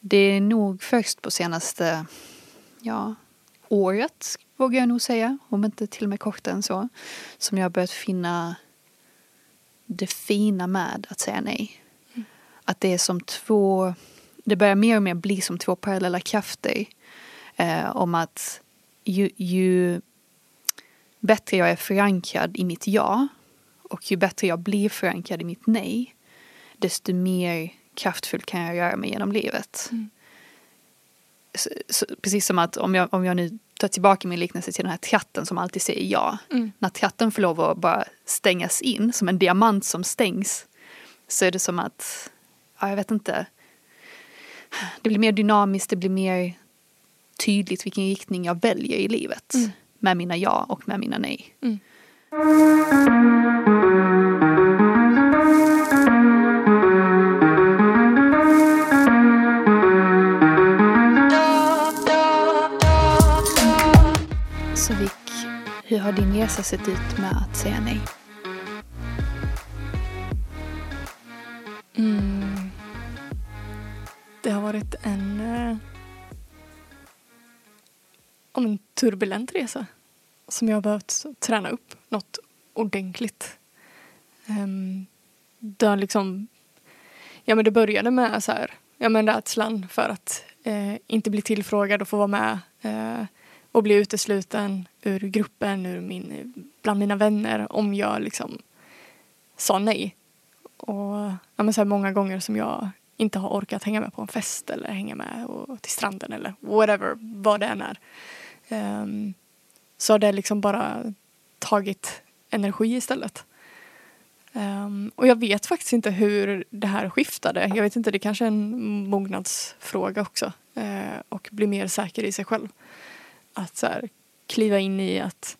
Det är nog först på senaste ja, året, vågar jag nog säga, om inte till och med kortare än så, som jag har börjat finna det fina med att säga nej. Mm. Att det är som två, det börjar mer och mer bli som två parallella krafter. Eh, om att ju, ju bättre jag är förankrad i mitt ja och ju bättre jag blir förankrad i mitt nej, desto mer kraftfullt kan jag röra mig genom livet. Mm. Så, så, precis som att om jag, om jag nu tar tillbaka min liknelse till den här tratten som alltid säger ja. Mm. När tratten får lov att bara stängas in som en diamant som stängs så är det som att, ja jag vet inte, det blir mer dynamiskt, det blir mer tydligt vilken riktning jag väljer i livet. Mm. Med mina ja och med mina nej. Mm. Din resa sett ut med att säga nej? Mm. Det har varit en, eh, en turbulent resa som jag har behövt träna upp något ordentligt. Um, det har liksom, ja men det började med så här, ja men rädslan för att eh, inte bli tillfrågad och få vara med. Eh, och bli utesluten ur gruppen, ur min, bland mina vänner om jag liksom sa nej. Och ja, men så här många gånger som jag inte har orkat hänga med på en fest eller hänga med och, till stranden eller whatever, vad det än är. Um, så har det liksom bara tagit energi istället. Um, och jag vet faktiskt inte hur det här skiftade. Jag vet inte, det kanske är en mognadsfråga också. Uh, och bli mer säker i sig själv att så här, kliva in i att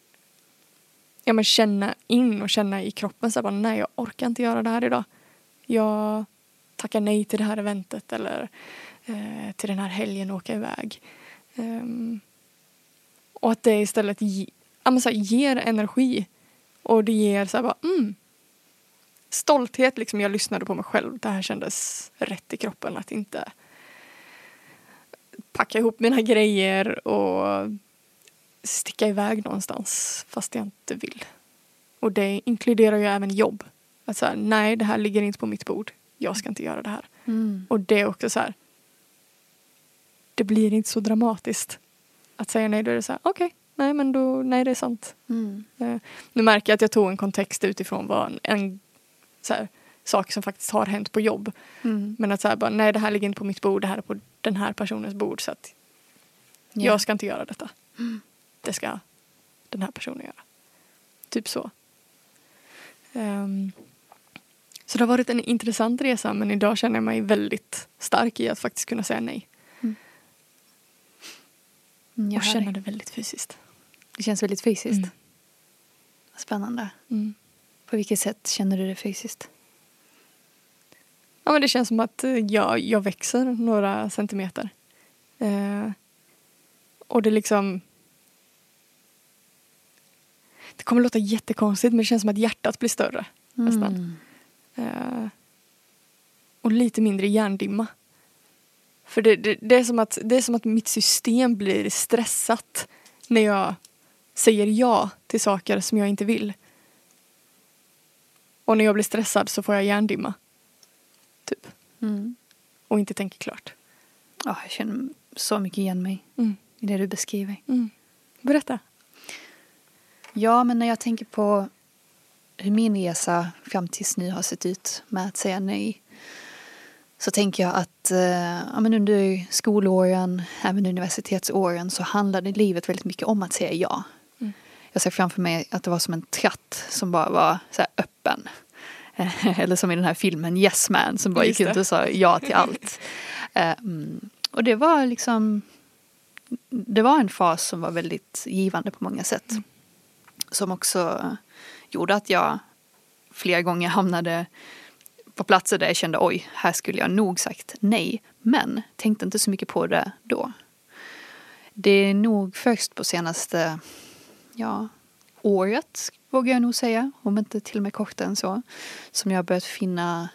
ja, men känna in och känna i kroppen så här, bara, nej jag orkar inte göra det här idag. Jag tackar nej till det här eventet eller eh, till den här helgen och åka iväg. Um, och att det istället ge, ja, men så här, ger energi och det ger så här, bara, mm, stolthet. Liksom, jag lyssnade på mig själv. Det här kändes rätt i kroppen att inte packa ihop mina grejer och sticka iväg någonstans fast jag inte vill. Och det inkluderar ju även jobb. Att så nej det här ligger inte på mitt bord. Jag ska inte göra det här. Mm. Och det är också så här. Det blir inte så dramatiskt. Att säga nej, då är det så här, okej, okay, nej men då, nej det är sant. Mm. Uh, nu märker jag att jag tog en kontext utifrån vad en, en så här, sak som faktiskt har hänt på jobb. Mm. Men att så här, bara, nej det här ligger inte på mitt bord, det här är på den här personens bord så att yeah. jag ska inte göra detta. Mm det ska den här personen göra. Typ så. Um, så det har varit en intressant resa men idag känner jag mig väldigt stark i att faktiskt kunna säga nej. Mm. och känna det väldigt fysiskt. Det känns väldigt fysiskt? Mm. Spännande. Mm. På vilket sätt känner du det fysiskt? Ja, men det känns som att eh, jag, jag växer några centimeter. Eh, och det liksom det kommer låta jättekonstigt men det känns som att hjärtat blir större. Mm. Nästan. Uh, och lite mindre hjärndimma. För det, det, det, är som att, det är som att mitt system blir stressat när jag säger ja till saker som jag inte vill. Och när jag blir stressad så får jag hjärndimma. Typ. Mm. Och inte tänker klart. Oh, jag känner så mycket igen mig mm. i det du beskriver. Mm. Berätta. Ja, men när jag tänker på hur min resa fram tills nu har sett ut med att säga nej så tänker jag att eh, ja, men under skolåren, även universitetsåren så handlade livet väldigt mycket om att säga ja. Mm. Jag ser framför mig att det var som en tratt som bara var så öppen. Eller som i den här filmen Yes Man som bara gick runt och sa ja till allt. Mm. Och det var liksom det var en fas som var väldigt givande på många sätt. Mm som också gjorde att jag flera gånger hamnade på platser där jag kände oj, här skulle jag nog sagt nej, men tänkte inte så mycket på det då. Det är nog först på senaste, ja, året vågar jag nog säga, om inte till och med kortare än så, som jag har börjat finna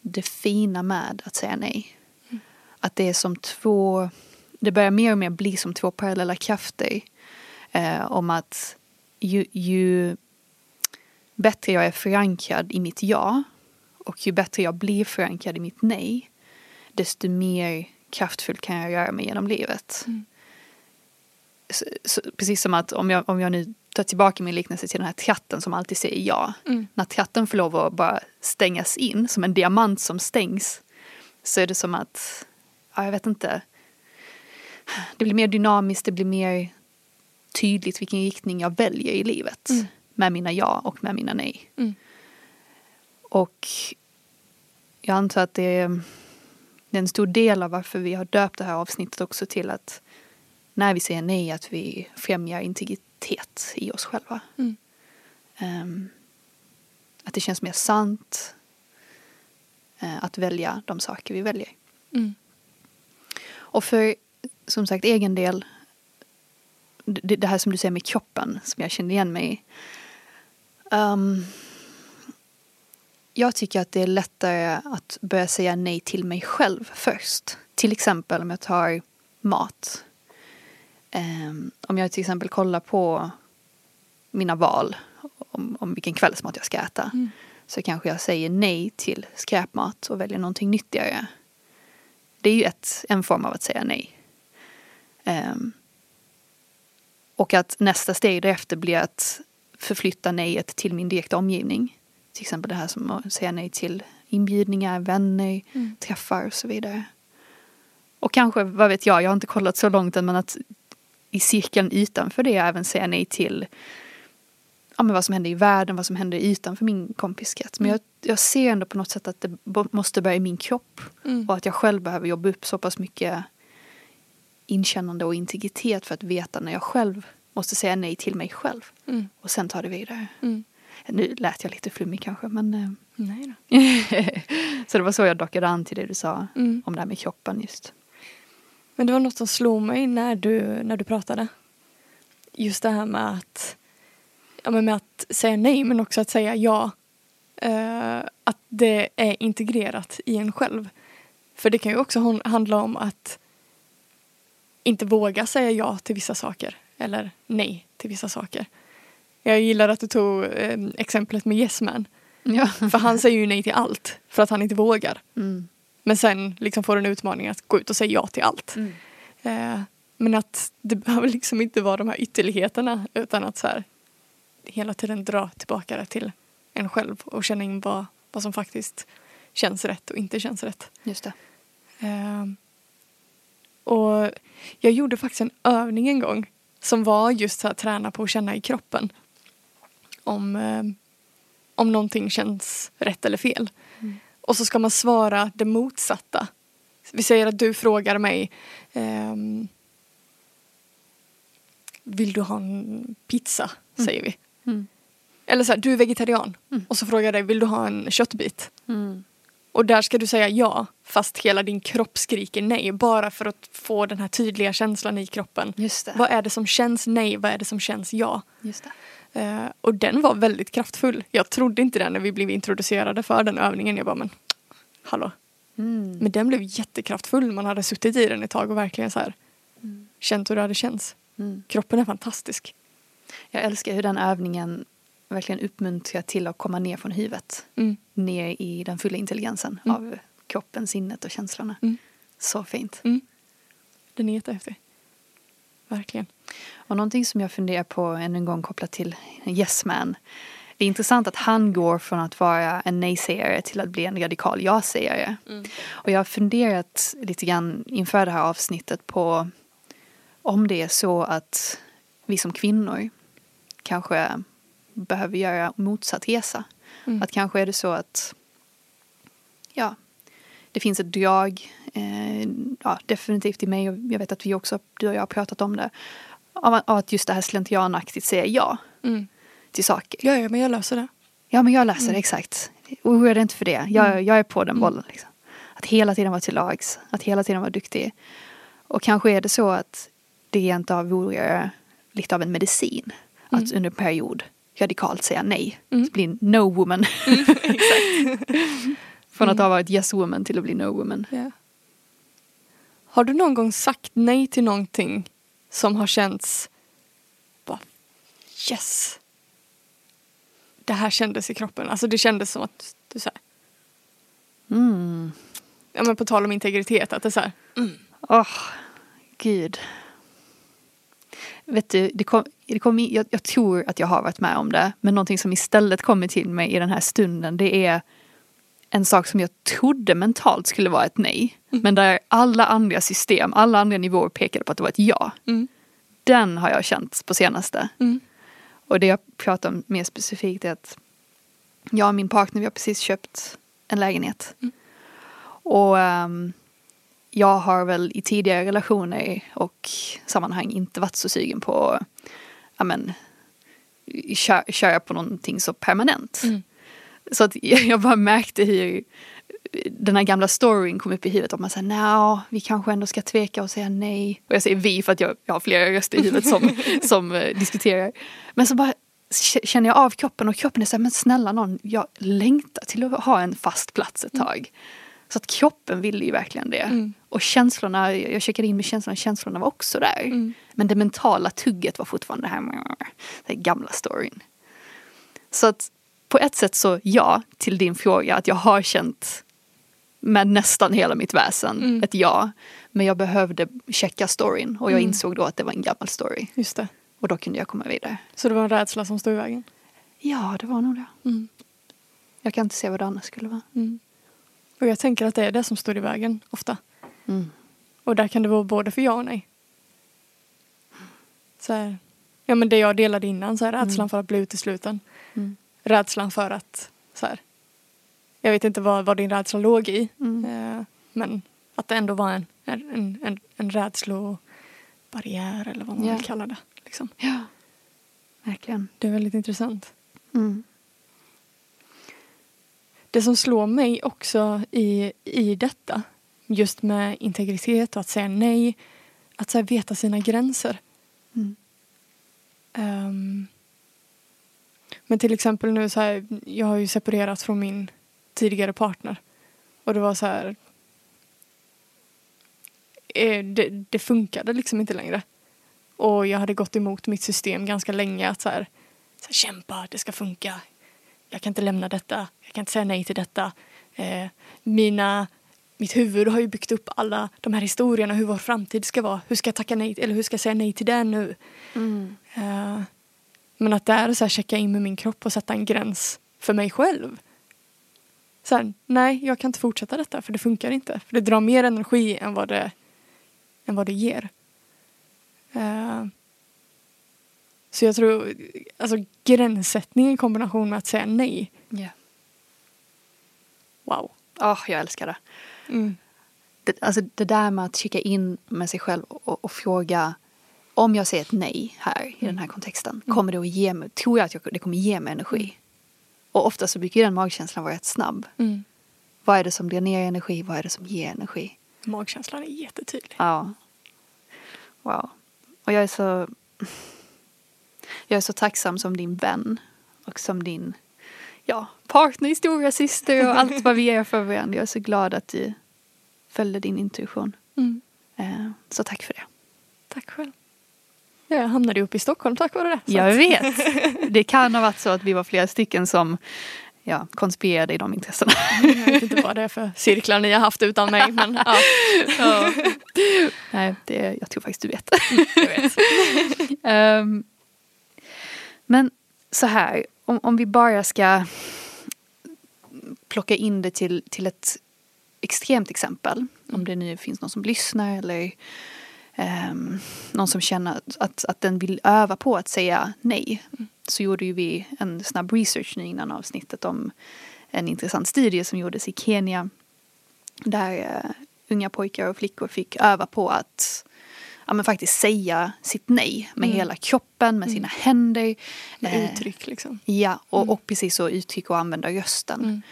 det fina med att säga nej. Mm. att det är som två, det börjar mer och mer bli som två parallella krafter. Eh, om att ju, ju bättre jag är förankrad i mitt ja och ju bättre jag blir förankrad i mitt nej desto mer kraftfullt kan jag röra mig genom livet. Mm. Så, så, precis som att om jag, om jag nu tar tillbaka min liknelse till den här tratten som alltid säger ja. Mm. När tratten får lov att bara stängas in som en diamant som stängs så är det som att, ja jag vet inte, det blir mer dynamiskt, det blir mer tydligt vilken riktning jag väljer i livet. Mm. Med mina ja och med mina nej. Mm. Och jag antar att det är, en stor del av varför vi har döpt det här avsnittet också till att när vi säger nej att vi främjar integritet i oss själva. Mm. Ehm, att det känns mer sant eh, att välja de saker vi väljer. Mm. Och för som sagt egen del, det, det här som du säger med kroppen som jag kände igen mig i. Ehm, jag tycker att det är lättare att börja säga nej till mig själv först. Till exempel om jag tar mat. Ehm, om jag till exempel kollar på mina val om, om vilken kvällsmat jag ska äta. Mm. Så kanske jag säger nej till skräpmat och väljer någonting nyttigare. Det är ju ett, en form av att säga nej. Ehm, och att nästa steg därefter blir att förflytta nejet till min direkta omgivning. Till exempel det här som att säga nej till inbjudningar, vänner, Mm. träffar och så vidare. Och kanske, vad vet jag, jag har inte kollat så långt än men att i cirkeln utanför det även säga nej till ja, men vad som händer i världen, vad som händer utanför min kompiskrets. Men jag, jag ser ändå på något sätt att det måste börja i min kropp Mm. och att jag själv behöver jobba upp så pass mycket inkännande och integritet för att veta när jag själv måste säga nej till mig själv Mm. och sen ta det vidare. Mm. Nu lät jag lite flummig kanske men eh, Nej då. så det var så jag dockade an till det du sa Mm. om det här med kroppen just. Men det var något som slog mig när du, när du pratade. Just det här med att, ja, men med att säga nej men också att säga ja. Eh, att det är integrerat i en själv. För det kan ju också handla om att inte våga säga ja till vissa saker. Eller nej till vissa saker. Jag gillar att du tog eh, exemplet med Yes Man. Ja. För han säger ju nej till allt. För att han inte vågar. Mm. Men sen liksom får en utmaning att gå ut och säga ja till allt. Mm. Eh, men att det behöver liksom inte vara de här ytterligheterna utan att så här, hela tiden dra tillbaka det till en själv och känna in vad, vad som faktiskt känns rätt och inte känns rätt. Just det. Eh, och jag gjorde faktiskt en övning en gång som var just här, träna på att känna i kroppen om, eh, om någonting känns rätt eller fel. Mm. Och så ska man svara det motsatta. Vi säger att du frågar mig ehm, Vill du ha en pizza? Säger vi. Mm. Eller så här, du är vegetarian. Mm. Och så frågar jag dig, vill du ha en köttbit? Mm. Och där ska du säga ja, fast hela din kropp skriker nej. Bara för att få den här tydliga känslan i kroppen. Just det. Vad är det som känns nej? Vad är det som känns ja? Just det. Eh, och den var väldigt kraftfull. Jag trodde inte det när vi blev introducerade för den övningen. Jag bara, men hallå. Mm. Men den blev jättekraftfull. Man hade suttit i den ett tag och verkligen så här Mm. känt hur det hade känts. Mm. Kroppen är fantastisk. Jag älskar hur den övningen verkligen uppmuntrar till att komma ner från huvudet. Mm. Ner i den fulla intelligensen Mm. av kroppen, sinnet och känslorna. Mm. Så fint. Mm. Den är jättehäftig. Verkligen. Och någonting som jag funderar på ännu en gång kopplat till Yes Man. Det är intressant att han går från att vara en nej-sägare till att bli en radikal ja-sägare. Och jag har funderat lite grann inför det här avsnittet på om det är så att vi som kvinnor kanske behöver göra motsatt resa. Mm. Att kanske är det så att ja, det finns ett drag, eh, ja, definitivt i mig och jag vet att vi också, du och jag har pratat om det, av, av att just det här slentrianaktigt säga ja Mm. till saker. Ja, ja, men jag löser det. Ja men jag läser Mm. det, exakt. Oroa dig inte för det, jag, Mm. jag är på den Mm. bollen. Liksom. Att hela tiden vara till lags, att hela tiden vara duktig. Och kanske är det så att det rent av vore lite av en medicin. Att Mm. under en period radikalt säga nej. Mm. Att bli no woman. Exakt. Från att Mm. ha varit yes woman till att bli no woman. Ja. Har du någon gång sagt nej till någonting som har känts bara yes. Det här kändes i kroppen. Alltså det kändes som att du säger Mm. ja men på tal om integritet att det är så här, Åh, gud. Vet du, det kom, det kom, jag, jag tror att jag har varit med om det. Men någonting som istället kommer till mig i den här stunden det är en sak som jag trodde mentalt skulle vara ett nej. Men där alla andra system, alla andra nivåer pekade på att det var ett ja. Mm. Den har jag känt på senaste. Mm. Och det jag pratar om mer specifikt är att jag och min partner vi har precis köpt en lägenhet. Och ehm, jag har väl i tidigare relationer och sammanhang inte varit så sugen på att ja, men, kö- köra på någonting så permanent. Mm. Så att jag bara märkte hur den här gamla storyn kom upp i huvudet om man säger nej, vi kanske ändå ska tveka och säga nej. Och jag säger vi för att jag, jag har flera röster i huvudet som, som eh, diskuterar. Men så bara känner jag av kroppen och kroppen är så här, men snälla någon, jag längtar till att ha en fast plats ett tag. Så att kroppen ville ju verkligen det. Mm. Och känslorna, jag checkade in med känslorna, känslorna var också där. Mm. Men det mentala tugget var fortfarande det här, det här gamla storyn. Så att på ett sätt så ja till din fråga att jag har känt med nästan hela mitt väsen Mm. ett ja. Men jag behövde checka storyn och jag Mm. insåg då att det var en gammal story. Just det. Och då kunde jag komma vidare. Så det var en rädsla som stod i vägen? Ja, det var nog det. Mm. Jag kan inte se vad det annars skulle vara. Mm. Och jag tänker att det är det som står i vägen ofta. Mm. Och där kan det vara både för ja och nej. Så här, ja men det jag delade innan, så här, rädslan Mm. för att bli utesluten. Mm. Rädslan för att, så här, jag vet inte vad, vad din rädsla låg i. Mm. Eh, men att det ändå var en, en, en, en rädslobarriär eller vad man Ja. vill kalla det. Liksom. Ja, verkligen. Det är väldigt intressant. Mm. Det som slår mig också i, i detta, just med integritet och att säga nej, att så veta sina gränser. Mm. Ehm, men till exempel nu så här, jag har ju separerat från min tidigare partner. Och det var så här, eh, det, det funkade liksom inte längre. Och jag hade gått emot mitt system ganska länge att så här, så här kämpa, det ska funka. Jag kan inte lämna detta, jag kan inte säga nej till detta. Eh, mina, mitt huvud har ju byggt upp alla de här historierna hur vår framtid ska vara. Hur ska jag tacka nej, eller hur ska jag säga nej till det nu? Mm. Eh, men att där så här checka in med min kropp och sätta en gräns för mig själv. Här, nej, jag kan inte fortsätta detta för det funkar inte. För det drar mer energi än vad det, än vad det ger. Eh, så jag tror, alltså gränssättning i kombination med att säga nej. Ja. Wow. Åh, jag älskar det. Mm. det. Alltså det där med att kika in med sig själv och, och fråga om jag säger ett nej här i den här kontexten, kommer det att ge mig, tror jag att jag, det kommer ge mig energi? Och ofta så brukar ju den magkänslan vara rätt snabb. Mm. Vad är det som blir ner energi? Vad är det som ger energi? Magkänslan är jättetydlig. Ja. Wow. Och jag är så... Jag är så tacksam som din vän. Och som din ja, partner, stora syster och allt vad vi är för varandra. Jag är så glad att du följde din intuition. Mm. Eh, Så tack för det. Tack själv. Ja, jag hamnade uppe i Stockholm tack vare det. Jag vet. Det kan ha varit så att vi var flera stycken som ja, konspirerade i de intressena. Jag vet inte vad det är för cirklar ni har haft utan mig. Men, ja. Ja. Nej, det, jag tror faktiskt du vet. Jag vet. Ehm, men så här, om, om vi bara ska plocka in det till, till ett extremt exempel. Om det nu finns någon som lyssnar eller ehm, någon som känner att, att, den vill öva på att säga nej. Så gjorde ju vi en snabb research nu innan avsnittet om en intressant studie som gjordes i Kenya. Där eh, unga pojkar och flickor fick öva på att ja, men faktiskt säga sitt nej med Mm. hela kroppen, med sina händer. Med Eh, uttryck liksom. Ja, och, Mm. och precis så uttrycka och använda rösten. Mm.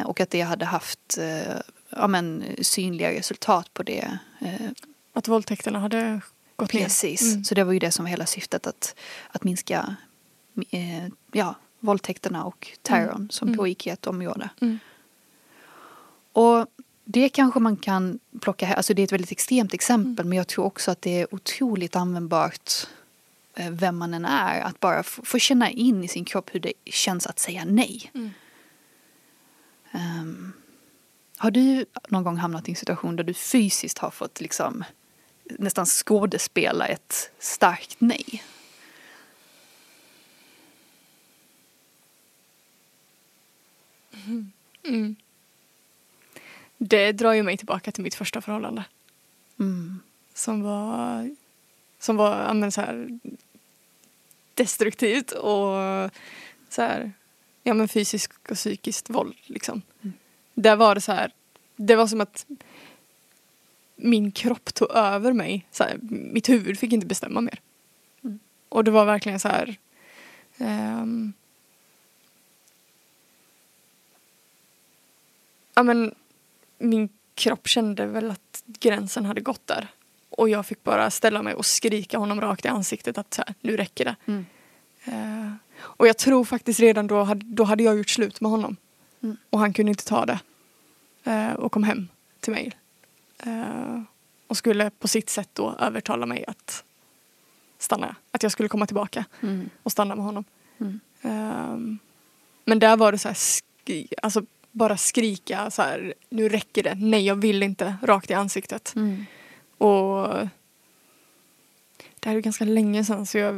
Eh, och att det hade haft eh, ja, men, synliga resultat på det. Eh, Att våldtäkterna hade gått precis. ner. Mm. Så det var ju det som var hela syftet att, att minska eh, ja, våldtäkterna och terrorn som Mm. pågick i ett område. Mm. Och det kanske man kan plocka här. Alltså det är ett väldigt extremt exempel men jag tror också att det är otroligt användbart eh, vem man än är. Att bara få, känna in i sin kropp hur det känns att säga nej. Mm. Ehm, har du någon gång hamnat i en situation där du fysiskt har fått liksom nästan skådespela ett starkt nej? Mm. Det drar ju mig tillbaka till mitt första förhållande. Mm. Som var, som var men så här, destruktivt och så här, ja, men fysiskt och psykiskt våld. Liksom. Mm. Där var det så här, det var som att min kropp tog över mig. Så här, mitt huvud fick inte bestämma mer. Mm. Och det var verkligen så här ehm, ja, men, min kropp kände väl att gränsen hade gått där. Och jag fick bara ställa mig och skrika honom rakt i ansiktet att så här, nu räcker det. Mm. Eh, och jag tror faktiskt redan då då hade jag gjort slut med honom. Mm. Och han kunde inte ta det. Eh, och kom hem till mig. Eh, och skulle på sitt sätt då övertala mig att stanna. Att jag skulle komma tillbaka Mm. och stanna med honom. Mm. Ehm, men där var det så här, alltså bara skrika så här, nu räcker det, nej jag vill inte, rakt i ansiktet. Mm. Och det här är ganska länge sedan så jag,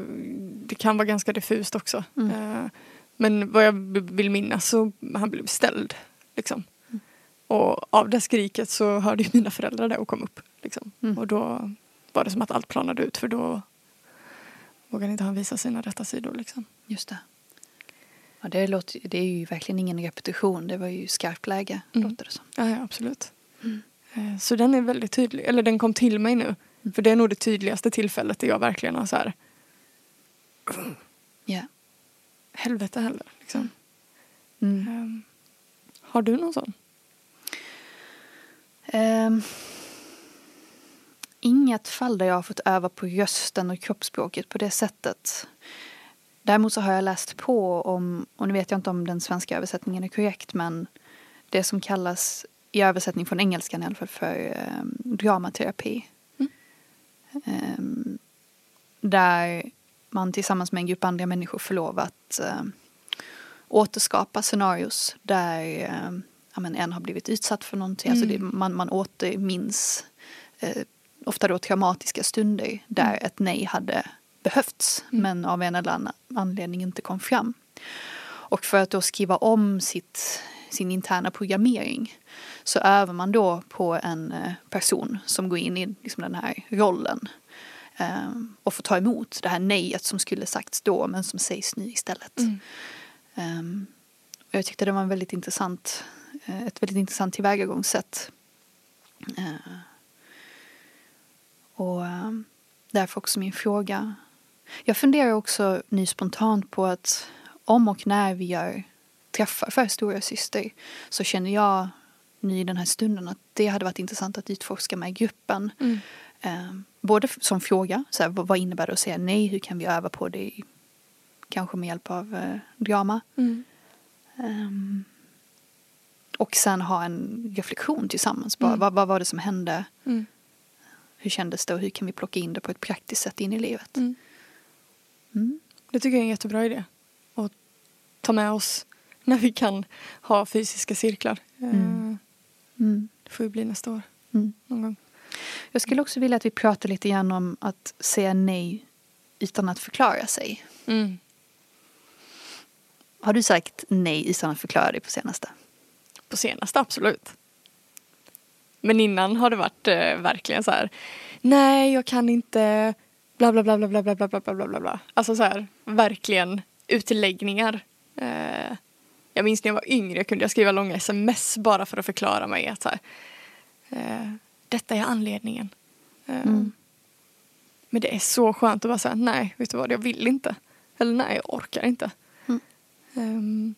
det kan vara ganska diffust också. Mm. Ehm, men vad jag vill minnas så han blev ställd. Liksom. Och av det skriket så hörde ju mina föräldrar det och kom upp. Liksom. Mm. Och då var det som att allt planade ut för då vågade inte han visa sina rätta sidor. Liksom. Just det. Ja, det, låter, det är ju verkligen ingen repetition. Det var ju skarpt läge, Mm. låter det som. Ja, ja absolut. Mm. Eh, Så den är väldigt tydlig, eller den kom till mig nu. För det är nog det tydligaste tillfället där jag verkligen har så här, Ja. helvete heller. Liksom. Mm. Ehm, har du någon sån? Ehm, inget fall där jag har fått öva på rösten och kroppsspråket på det sättet. Däremot så har jag läst på om, och nu vet jag inte om den svenska översättningen är korrekt, men det som kallas i översättning från engelskan i alla fall för um, dramaterapi. Mm. Ehm, där man tillsammans med en grupp andra människor får lov att um, återskapa scenarios där um, ja, men en har blivit utsatt för någonting. Alltså Mm. det, man, man återminns eh, ofta då traumatiska stunder där Mm. ett nej hade behövts Mm. men av en eller annan anledning inte kom fram. Och för att då skriva om sitt, sin interna programmering så övar man då på en eh, person som går in i liksom den här rollen eh, och får ta emot det här nejet som skulle sagts då men som sägs nu istället. Mm. Um, och jag tyckte det var en väldigt intressant, eh, ett väldigt intressant tillvägagångssätt. Uh, och därför också min fråga. Jag funderar också nu spontant på att om och när vi gör träffar för stora syster så känner jag nu i den här stunden att det hade varit intressant att utforska med gruppen. Mm. Eh, både som fråga, så här, vad, innebär det att säga nej? Hur kan vi öva på det? Kanske med hjälp av eh, drama. Mm. Ehm, och sen ha en reflektion tillsammans. Bara, Mm. vad, vad var det som hände? Mm. Hur kändes det och hur kan vi plocka in det på ett praktiskt sätt in i livet? Mm. Mm. Det tycker jag är en jättebra idé. Att ta med oss när vi kan ha fysiska cirklar. Eh, Mm. Mm. Det får ju bli nästa år Mm. någon gång. Jag skulle också vilja att vi pratar lite grann om att säga nej utan att förklara sig. Mm. Har du sagt nej utan att förklara dig på senaste? På senaste, absolut. Men innan har det varit eh, verkligen så här. Nej, jag kan inte. Bla bla bla bla bla bla bla bla bla bla bla. Alltså så här, verkligen utläggningar. Eh, jag minns när jag var yngre kunde jag skriva långa sms bara för att förklara mig att så här. Eh, detta är anledningen. Eh, Mm. Men det är så skönt att bara säga nej, vet du vad, jag vill inte. Eller nej, jag orkar inte. Mm. Ehm,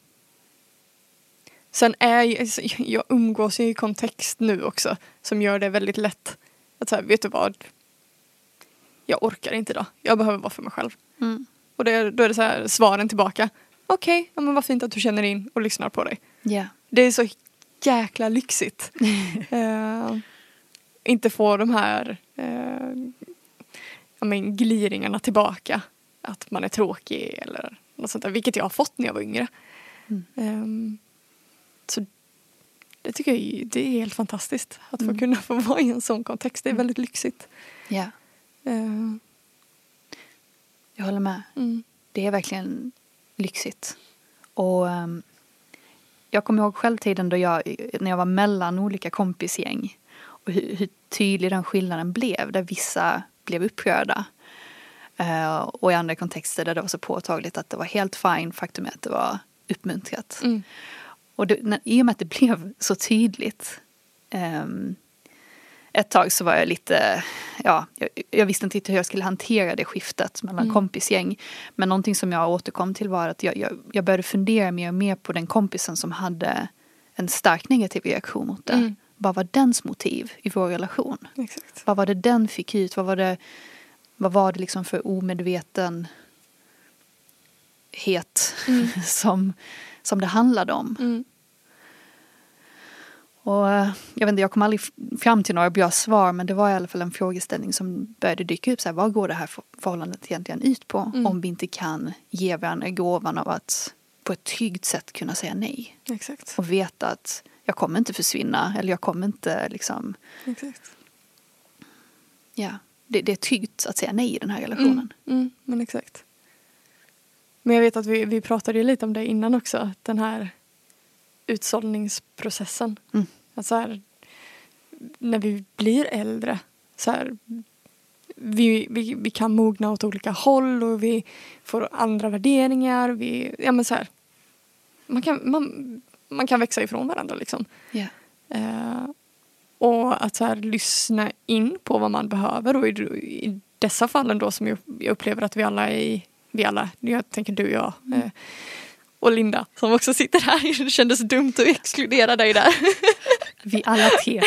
sen är jag, alltså, jag umgås ju i kontext nu också som gör det väldigt lätt. Att säga, vet du vad? Jag orkar inte idag. Jag behöver vara för mig själv. Mm. Och det, då är det så här, svaren tillbaka. Okej, ja, men vad fint att du känner in och lyssnar på dig. Ja. Det är så jäkla lyxigt. eh, inte få de här ja, men, gliringarna tillbaka. Att man är tråkig eller något sånt där. Vilket jag har fått när jag var yngre. Mm. Eh, så det tycker jag det är helt fantastiskt. Att få Mm. kunna få vara i en sån kontext. Det är Mm. väldigt lyxigt. Ja, Eh, jag håller med. mm. Det är verkligen lyxigt. Och ehm, jag kommer ihåg själv tiden då jag, när jag var mellan olika kompisgäng och hur, hur tydlig den skillnaden blev, där vissa blev upprörda. Eh, och i andra kontexter där det var så påtagligt att det var helt fine, faktum är att det var uppmuntrat. Mm. Och det, när, i och med att det blev så tydligt ehm, ett tag så var jag lite, ja, jag, jag visste inte hur jag skulle hantera det skiftet mellan Mm. kompisgäng. Men någonting som jag återkom till var att jag, jag, jag började fundera mer och mer på den kompisen som hade en stark negativ reaktion mot det. Mm. Vad var dens motiv i vår relation? Exakt. Vad var det den fick ut? Vad var det, vad var det liksom för omedveten het Mm. som, som det handlade om? Mm. Och eh, jag vet inte, jag kom aldrig fram till några bra svar men det var i alla fall en frågeställning som började dyka upp. Så här, vad går det här för- förhållandet egentligen ut på? Mm. Om vi inte kan ge varandra gåvan av att på ett tryggt sätt kunna säga nej. Exakt. Och veta att jag kommer inte försvinna eller jag kommer inte liksom, Exakt. ja. Det, det är tryggt att säga nej i den här relationen. Mm, mm, men exakt. Men jag vet att vi, vi pratade lite om det innan också. Den här utsållningsprocessen. Mm. Att så här, när vi blir äldre. Så här, vi, vi, vi kan mogna åt olika håll och vi får andra värderingar. Vi, ja, men så här, man, kan, man, man kan växa ifrån varandra liksom. Ja. Eh, och att så här, lyssna in på vad man behöver. Och i, i dessa fallen då som jag, jag upplever att vi alla är i, vi alla, jag tänker du och jag eh, och Linda som också sitter här. Det kändes dumt att exkludera dig där. Vi alla tre.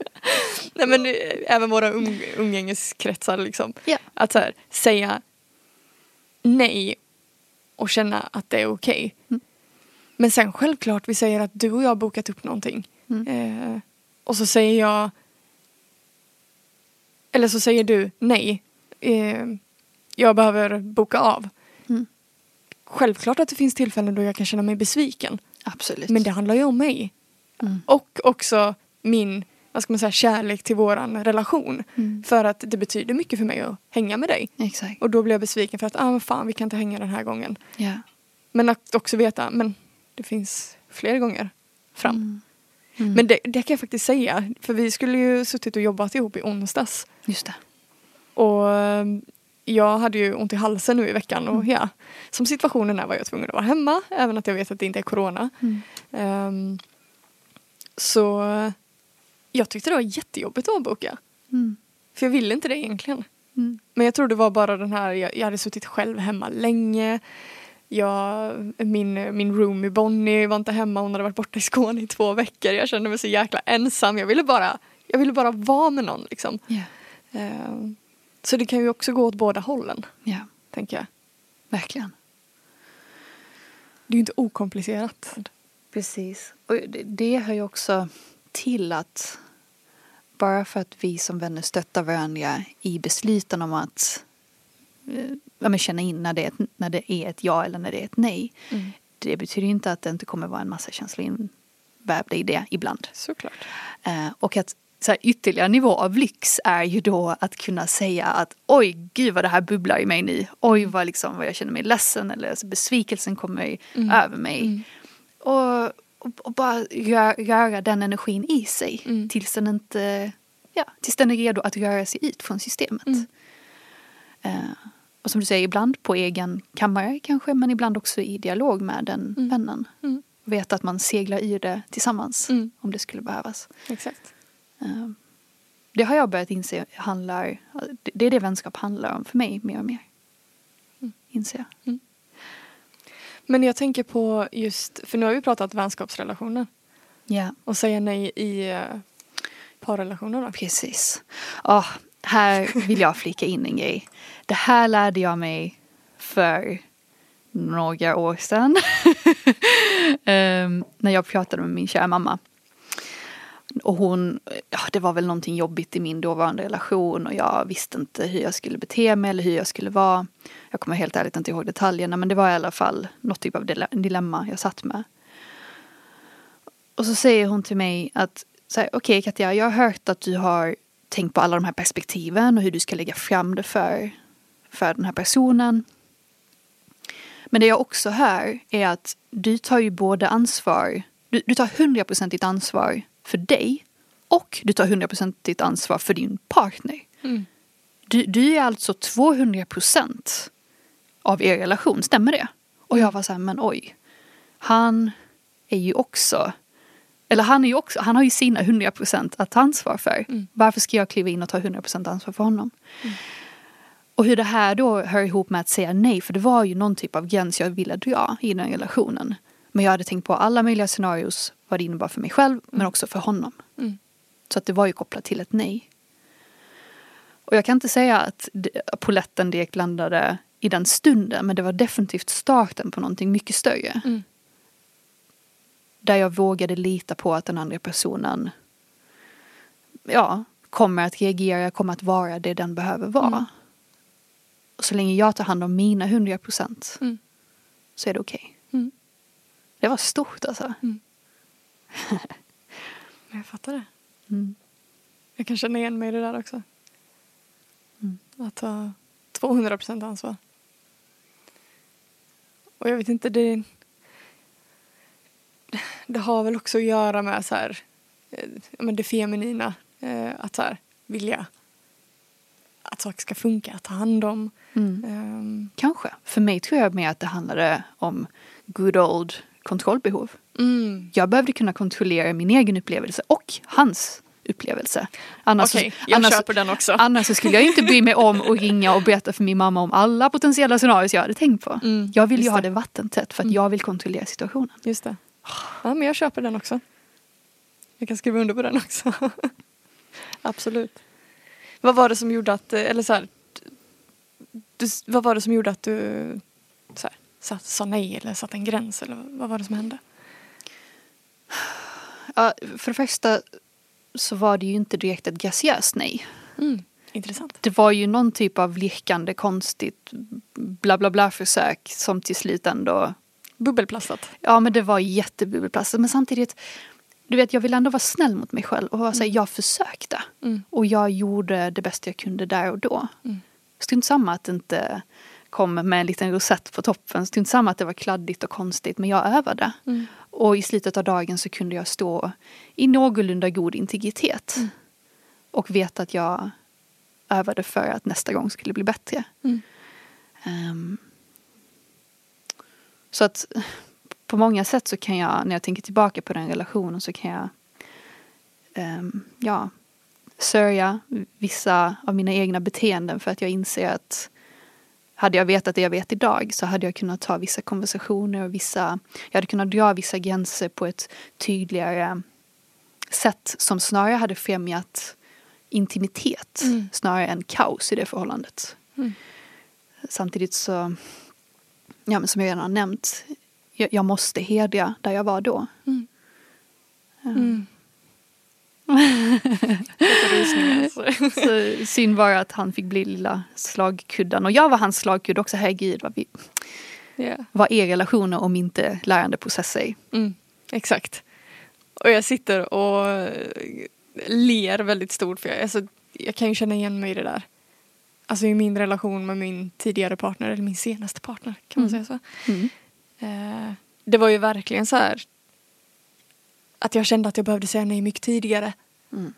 Nej men eh, även våra um, umgängeskretsar liksom. Ja. Att så här, säga nej och känna att det är okej. Mm. Men sen självklart, vi säger att du och jag har bokat upp någonting. Mm. Eh, och så säger jag eller så säger du nej. Eh, jag behöver boka av. Självklart att det finns tillfällen då jag kan känna mig besviken. Absolut. Men det handlar ju om mig. Mm. Och också min vad ska man säga, kärlek till våran relation. Mm. För att det betyder mycket för mig att hänga med dig. Exakt. Och då blir jag besviken för att ah, men fan, vi kan inte hänga den här gången. Ja. Men att också veta men det finns fler gånger fram. Mm. Mm. Men det, det kan jag faktiskt säga. För vi skulle ju suttit och jobbat ihop i onsdags. Just det. Och eh, jag hade ju ont i halsen nu i veckan. Och Mm. ja, som situationen är var jag tvungen att vara hemma. Även att jag vet att det inte är corona. Mm. Ehm, så jag tyckte det var jättejobbigt att avboka. Mm. För jag ville inte det egentligen. Mm. Men jag tror det var bara den här, jag, jag hade suttit själv hemma länge. Jag, min, min roomie Bonnie var inte hemma, hon hade varit borta i Skåne i två veckor. Jag kände mig så jäkla ensam. Jag ville bara, jag ville bara vara med någon liksom. Ja. Ehm, så det kan ju också gå åt båda hållen, ja, tänker jag. verkligen. Det är ju inte okomplicerat. Precis. Och det, det hör ju också till att bara för att vi som vänner stöttar varandra i besluten om att eh, ja, känna in när det, är ett, när det är ett ja eller när det är ett nej. Mm. Det betyder inte att det inte kommer vara en massa känslor invävda i det ibland. Såklart. Eh, och att så här, ytterligare nivå av lyx är ju då att kunna säga att oj, gud vad det här bubblar i mig nu. Oj, vad, liksom, vad jag känner mig ledsen eller alltså, besvikelsen kommer Mm. över mig. Mm. Och, och, och bara rö- röra den energin i sig Mm. tills den inte, ja, tills den är redo att röra sig ut från systemet. Mm. Eh, och som du säger, ibland på egen kammare kanske, men ibland också i dialog med den Mm. vännen. Mm. Veta att man seglar i det tillsammans Mm. om det skulle behövas. Exakt. Eh, Det har jag börjat inse handlar, det är det vänskap handlar om för mig mer och mer. Mm. Inser jag. Men jag tänker på just, för nu har vi pratat vänskapsrelationer. Ja, Och säga nej i uh, parrelationer då. precis. Oh, här vill jag flika in en grej. Det här lärde jag mig för några år sedan. Ehm, när jag pratade med min kära mamma. Och hon, ja det var väl någonting jobbigt i min dåvarande relation och jag visste inte hur jag skulle bete mig eller hur jag skulle vara. Jag kommer helt ärligt inte ihåg detaljerna men det var i alla fall något typ av dilemma jag satt med. Och så säger hon till mig att okej okay, Katja, jag har hört att du har tänkt på alla de här perspektiven och hur du ska lägga fram det för, för den här personen. Men det jag också hör är att du tar ju både ansvar, du, du tar hundraprocentigt ansvar för dig och du tar hundraprocentigt ansvar för din partner. Mm. Du, du är alltså 200 procent av er relation, stämmer det? Och jag var så här, men oj. Han är ju också, eller han är ju också, han har ju sina 100 procent att ta ansvar för. Mm. Varför ska jag kliva in och ta 100 procent ansvar för honom? Mm. Och hur det här då hör ihop med att säga nej, för det var ju någon typ av gräns jag ville dra i den relationen. Men jag hade tänkt på alla möjliga scenarios, vad det innebar för mig själv, mm. men också för honom. Mm. Så att det var ju kopplat till ett nej. Och jag kan inte säga att poletten direkt landade i den stunden, men det var definitivt starten på någonting mycket större. Mm. Där jag vågade lita på att den andra personen ja, kommer att reagera, kommer att vara det den behöver vara. Mm. Och så länge jag tar hand om mina hundra procent mm. så är det okej. Okay. Det var stort alltså. Mm. jag fattar det. Mm. Jag kan känna igen mig i det där också. Mm. Att ta 200 procent ansvar. Och jag vet inte, det... Det har väl också att göra med så här, eh, men det feminina. Eh, att så här, vilja att saker ska funka, att ta hand om. Mm. Um. Kanske. För mig tror jag mer att det handlade om good old kontrollbehov. Mm. Jag behövde kunna kontrollera min egen upplevelse och hans upplevelse. Annars, okay, jag annars, köper den också. Annars så skulle jag inte bry mig om att ringa och berätta för min mamma om alla potentiella scenarier jag hade tänkt på. Mm, jag vill ju ha det vattentätt för att mm. jag vill kontrollera situationen. Just det. Ja men jag köper den också. Jag kan skriva under på den också. Absolut. Vad var det som gjorde att, eller så här, du, vad var det som gjorde att du sa, sa nej eller satte en gräns eller vad var det som hände? Ja, för det första så var det ju inte direkt ett graciöst nej. Mm, intressant. Det var ju någon typ av lirkande konstigt bla bla bla försök som till slut ändå Bubbelplastat? Ja men det var jättebubbelplastat men samtidigt du vet, jag vill ändå vara snäll mot mig själv och vara mm. jag försökte. Mm. Och jag gjorde det bästa jag kunde där och då. Mm. Strunt samma att inte kom med en liten rosett på toppen. Strunt samma att det var kladdigt och konstigt, men jag övade. Mm. Och i slutet av dagen så kunde jag stå i någorlunda god integritet. Mm. Och veta att jag övade för att nästa gång skulle bli bättre. Um, så att på många sätt så kan jag, när jag tänker tillbaka på den relationen så kan jag um, ja, sörja vissa av mina egna beteenden för att jag inser att hade jag vetat det jag vet idag så hade jag kunnat ta vissa konversationer och vissa, jag hade kunnat dra vissa gränser på ett tydligare sätt som snarare hade främjat intimitet mm. snarare än kaos i det förhållandet. Mm. Samtidigt så, ja men som jag redan har nämnt, jag, jag måste hedra där jag var då. Mm. Så synd var att han fick bli lilla slagkudden och jag var hans slagkudde också, herregud vad vi yeah. vad är relationer om inte lärandeprocesser? Mm, exakt. Och jag sitter och ler väldigt stort för jag, alltså, jag kan ju känna igen mig i det där. Alltså i min relation med min tidigare partner, eller min senaste partner, kan man mm. säga så. Mm. Eh, det var ju verkligen så här att jag kände att jag behövde säga nej mycket tidigare. Mm.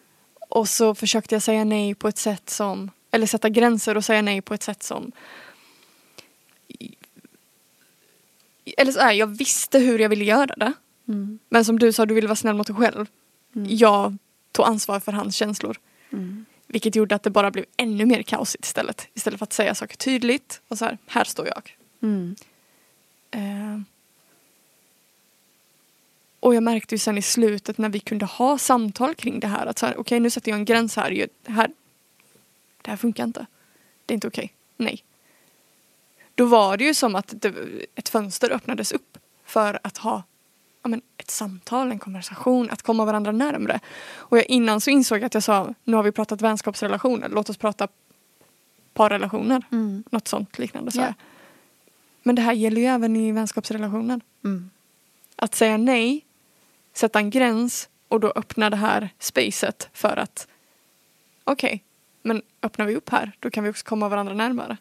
Och så försökte jag säga nej på ett sätt som, eller sätta gränser och säga nej på ett sätt som eller så här, jag visste hur jag ville göra det. Mm. Men som du sa, du ville vara snäll mot dig själv. Mm. Jag tog ansvar för hans känslor. Mm. Vilket gjorde att det bara blev ännu mer kaosigt istället. Istället för att säga saker tydligt och så här, här står jag. Mm. Eh, och jag märkte ju sen i slutet när vi kunde ha samtal kring det här att så här, okej okay, nu sätter jag en gräns här, här. Det här funkar inte. Det är inte okej. Okay. Nej. Då var det ju som att det, ett fönster öppnades upp för att ha ja, men, ett samtal, en konversation, att komma varandra närmre. Och jag, innan så insåg jag att jag sa, nu har vi pratat vänskapsrelationer, låt oss prata parrelationer. Mm. Något sånt liknande Ja. jag. Men det här gäller ju även i vänskapsrelationer. Mm. Att säga nej, sätta en gräns och då öppna det här spacet för att okej, men öppnar vi upp här då kan vi också komma varandra närmare.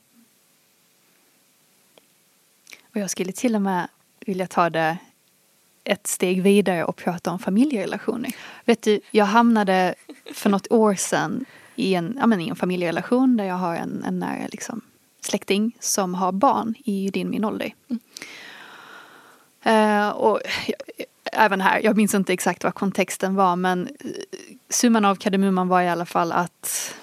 Och jag skulle till och med vilja ta det ett steg vidare och prata om familjerelationer. Vet du, jag hamnade för något år sedan i en, ja, men i en familjerelation där jag har en, en nära liksom, släkting som har barn i din min ålder. Eh, och jag, även här, jag minns inte exakt vad kontexten var men eh, summan av kardemumman var i alla fall att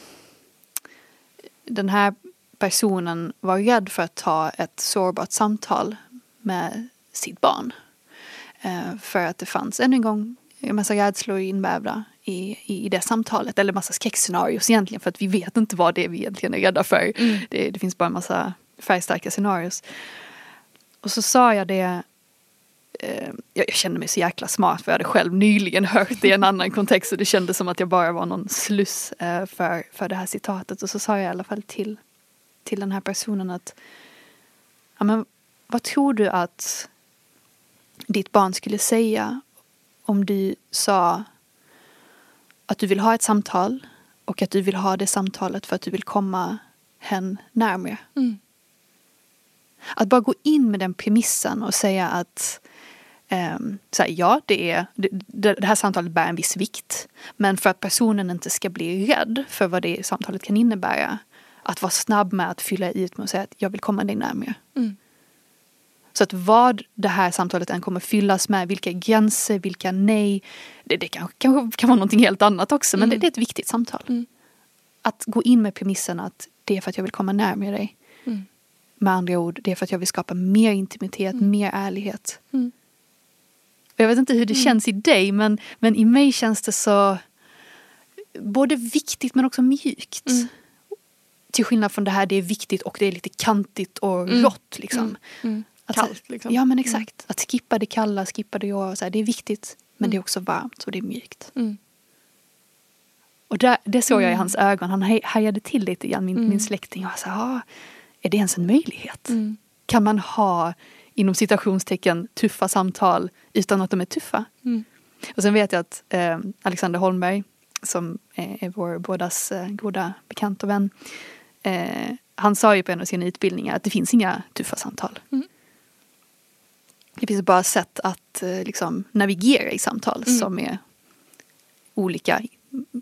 den här personen var rädd för att ta ett sårbart samtal med sitt barn. Eh, för att det fanns ännu en gång en massa rädslor invävda i, i, i det samtalet. Eller massa skräckscenarios egentligen för att vi vet inte vad det är vi egentligen är rädda för. Det, det finns bara en massa färgstarka scenarios. Och så sa jag det eh, jag, kände mig så jäkla smart för jag hade själv nyligen hört det i en annan kontext och det kändes som att jag bara var någon sluss eh, för, för det här citatet. Och så sa jag i alla fall till, till den här personen att ja, men, vad tror du att ditt barn skulle säga om du sa att du vill ha ett samtal och att du vill ha det samtalet för att du vill komma hen närmare. Mm. Att bara gå in med den premissen och säga att så här, ja, det, är, det, det här samtalet bär en viss vikt. Men för att personen inte ska bli rädd för vad det samtalet kan innebära. Att vara snabb med att fylla ut med att säga att jag vill komma dig närmare. Mm. Så att vad det här samtalet än kommer fyllas med, vilka gränser, vilka nej. Det, det kanske, kanske kan vara någonting helt annat också, men det, Mm. det är ett viktigt samtal. Mm. Att gå in med premissen att det är för att jag vill komma närmare dig. Mm. Med andra ord, det är för att jag vill skapa mer intimitet, mer ärlighet. Mm. Jag vet inte hur det känns i dig, men, men i mig känns det så både viktigt men också mjukt. Mm. Till skillnad från det här, det är viktigt och det är lite kantigt och Mm. rått liksom. Mm. Mm. Att Kallt liksom. Ja men exakt. Att skippa det kalla, skippa det råa. Så här, det är viktigt men Mm. det är också varmt och det är mjukt. Mm. Och där, det såg jag i Mm. hans ögon. Han haj- hajade till lite grann, min, Mm. min släkting. Jag sa, ah, är det ens en möjlighet? Mm. Kan man ha inom citationstecken tuffa samtal utan att de är tuffa? Mm. Och sen vet jag att eh, Alexander Holmberg som är, är vår bådas eh, goda bekant och vän. Eh, han sa ju på en av sina utbildningar att det finns inga tuffa samtal. Mm. Det finns bara sätt att eh, liksom navigera i samtal Mm. som är olika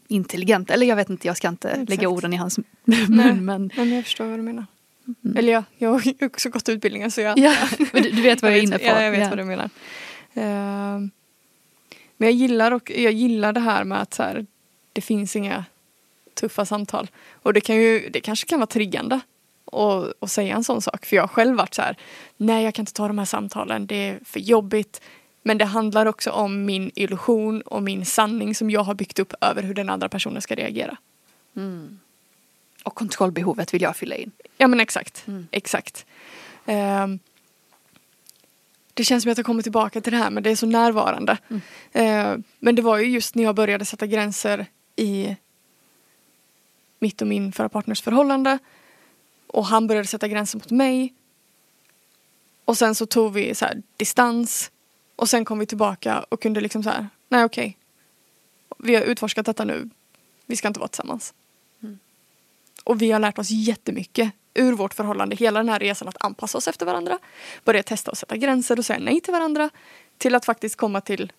intelligenta. Eller jag vet inte, jag ska inte Exakt. lägga orden i hans Nej. mun. Men, Men jag förstår vad du menar. Mm. Eller ja, jag har också gått utbildningen så jag, ja, men du, du vet vad jag, är inne på. Ja, jag vet Ja. vad du menar. Ehm, men jag gillar, och, jag gillar det här med att så här, det finns inga tuffa samtal. Och det, kan ju, det kanske kan vara triggande att säga en sån sak. För jag har själv varit så här, nej jag kan inte ta de här samtalen, det är för jobbigt. Men det handlar också om min illusion och min sanning som jag har byggt upp över hur den andra personen ska reagera. Mm. Och kontrollbehovet vill jag fylla in. Ja men exakt. Mm. Exakt. Ehm, det känns som att jag kommer tillbaka till det här men det är så närvarande. Mm. Ehm, men det var ju just när jag började sätta gränser i mitt och min förra partners förhållande. Och han började sätta gränser mot mig. Och sen så tog vi så här distans. Och sen kom vi tillbaka och kunde liksom så här, nej okej. Vi har utforskat detta nu. Vi ska inte vara tillsammans. Och vi har lärt oss jättemycket ur vårt förhållande. Hela den här resan att anpassa oss efter varandra. Börja testa att sätta gränser och säga nej till varandra. Till att faktiskt komma till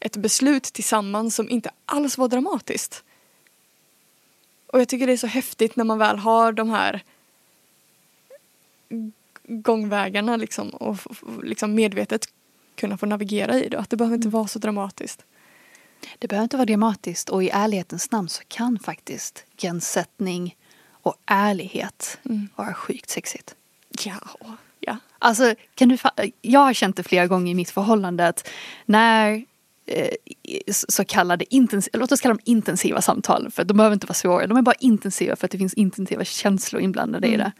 ett beslut tillsammans som inte alls var dramatiskt. Och jag tycker det är så häftigt när man väl har de här gångvägarna liksom och liksom medvetet kunna få navigera i det. Att det behöver inte vara så dramatiskt. Det behöver inte vara dramatiskt och i ärlighetens namn så kan faktiskt gränssättning och ärlighet Mm. vara sjukt sexigt. Ja, ja. Alltså, kan du jag har känt det flera gånger i mitt förhållande att när eh, så kallade intensiva, låt oss kalla dem intensiva samtal för de behöver inte vara svåra, de är bara intensiva för att det finns intensiva känslor inblandade mm. i det.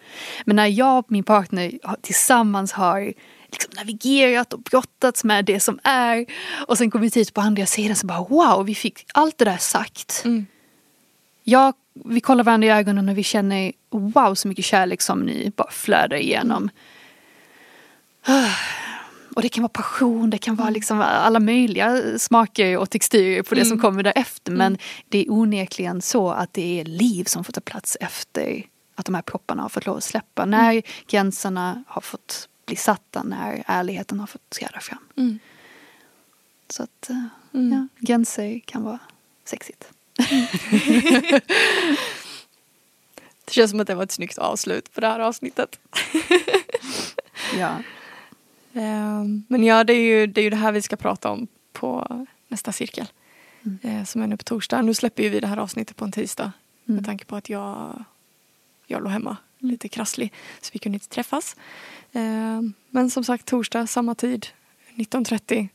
Men när jag och min partner tillsammans har liksom navigerat och brottats med det som är och sen kommer vi ut på andra sidan så bara wow, vi fick allt det där sagt. Mm. Jag, vi kollar varandra i ögonen och vi känner wow så mycket kärlek som ni bara flödar igenom. Mm. Och det kan vara passion, det kan vara mm. liksom alla möjliga smaker och texturer på det mm. som kommer därefter. Men mm. det är onekligen så att det är liv som får ta plats efter att de här propparna har fått lov att släppa. Mm. När gränserna har fått bli satta, när ärligheten har fått träda fram. Mm. Så att, eh, mm. ja, gränser kan vara sexigt. det känns som att det var ett snyggt avslut på det här avsnittet. ja. Ehm, men ja, det är, ju, det är ju det här vi ska prata om på nästa cirkel. Mm. Eh, som är nu på torsdag. Nu släpper ju vi det här avsnittet på en tisdag. Mm. Med tanke på att jag, jag låg hemma mm. Lite krasslig. Så vi kunde inte träffas. Ehm, men som sagt torsdag samma tid. 19.30.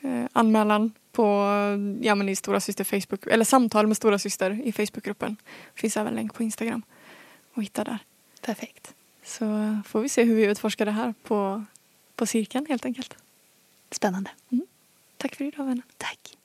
Eh, anmälan på ja, men i Stora Syster Facebook, eller samtal med Stora Syster i Facebookgruppen. Finns även länk på Instagram att hitta där. Perfekt. Så får vi se hur vi utforskar det här på på cirkeln helt enkelt. Spännande. Mm. Tack för idag vännen. Tack.